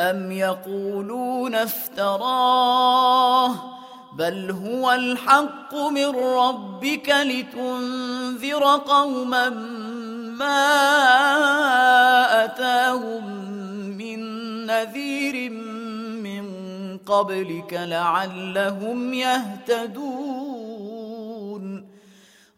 أم يقولون افتراه بل هو الحق من ربك لتنذر قوما ما أتاهم من نذير من قبلك لعلهم يهتدون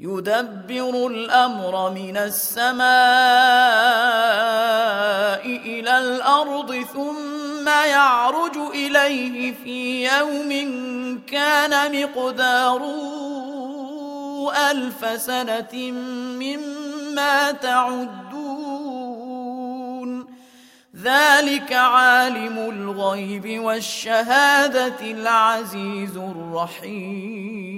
يدبر الأمر من السماء إلى الأرض ثم يعرج إليه في يوم كان مقداره ألف سنة مما تعدون. ذلك عالم الغيب والشهادة العزيز الرحيم.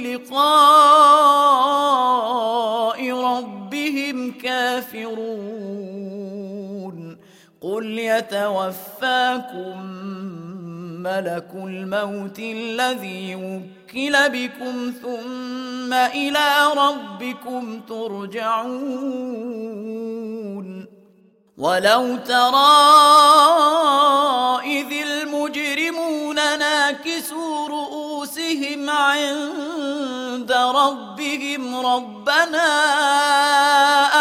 بلقاء ربهم كافرون. قل يتوفاكم ملك الموت الذي وكل بكم ثم إلى ربكم ترجعون. ولو ترى إذ المجرمون ناكسوا رؤوسهم عند ربهم ربنا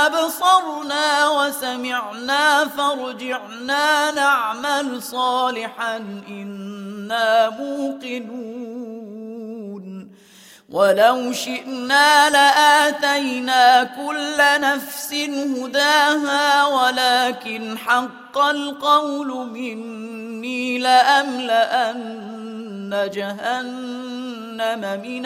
أبصرنا وسمعنا فارجعنا نعمل صالحا إنا موقنون ولو شئنا لآتينا كل نفس هداها ولكن حق القول مني لأملأن جهنم من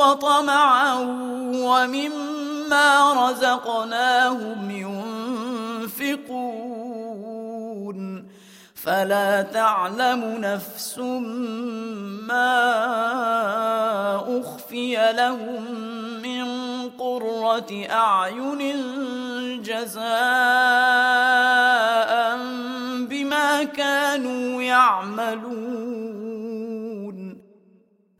وطمعا ومما رزقناهم ينفقون. فلا تعلم نفس ما أخفي لهم من قرة أعين جزاء بما كانوا يعملون.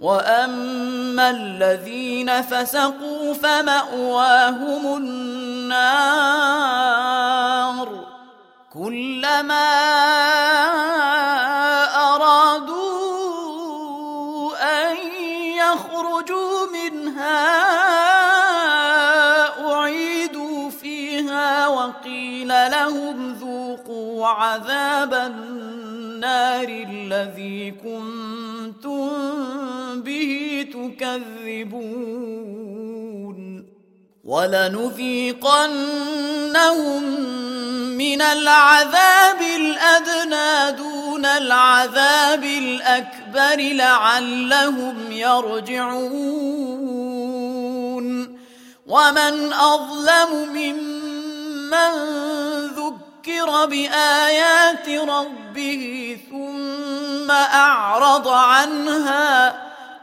واما الذين فسقوا فماواهم النار كلما لهم ذوقوا عذاب النار الذي كنتم به تكذبون. ولنذيقنهم من العذاب الأدنى دون العذاب الأكبر لعلهم يرجعون. ومن أظلم ممن ذكر بآيات ربه ثم أعرض عنها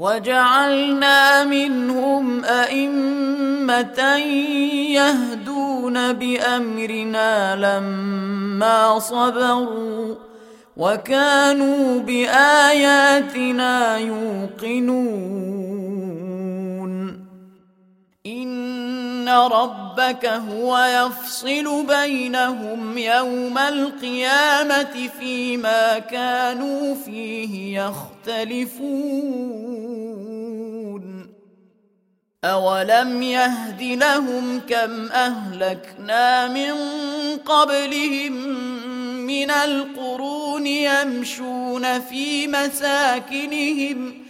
وجعلنا منهم أئمة يهدون بأمرنا لما صبروا وكانوا بآياتنا يوقنون. ربك هو يفصل بينهم يوم القيامه فيما كانوا فيه يختلفون اولم يهد لهم كم اهلكنا من قبلهم من القرون يمشون في مساكنهم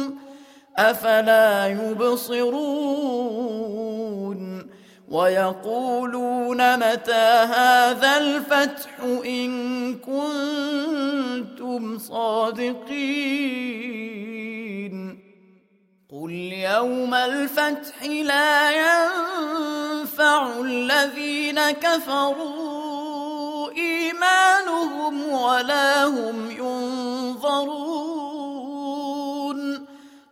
ۖ أفلا يبصرون ويقولون متى هذا الفتح إن كنتم صادقين قل يوم الفتح لا ينفع الذين كفروا إيمانهم ولا هم ينظرون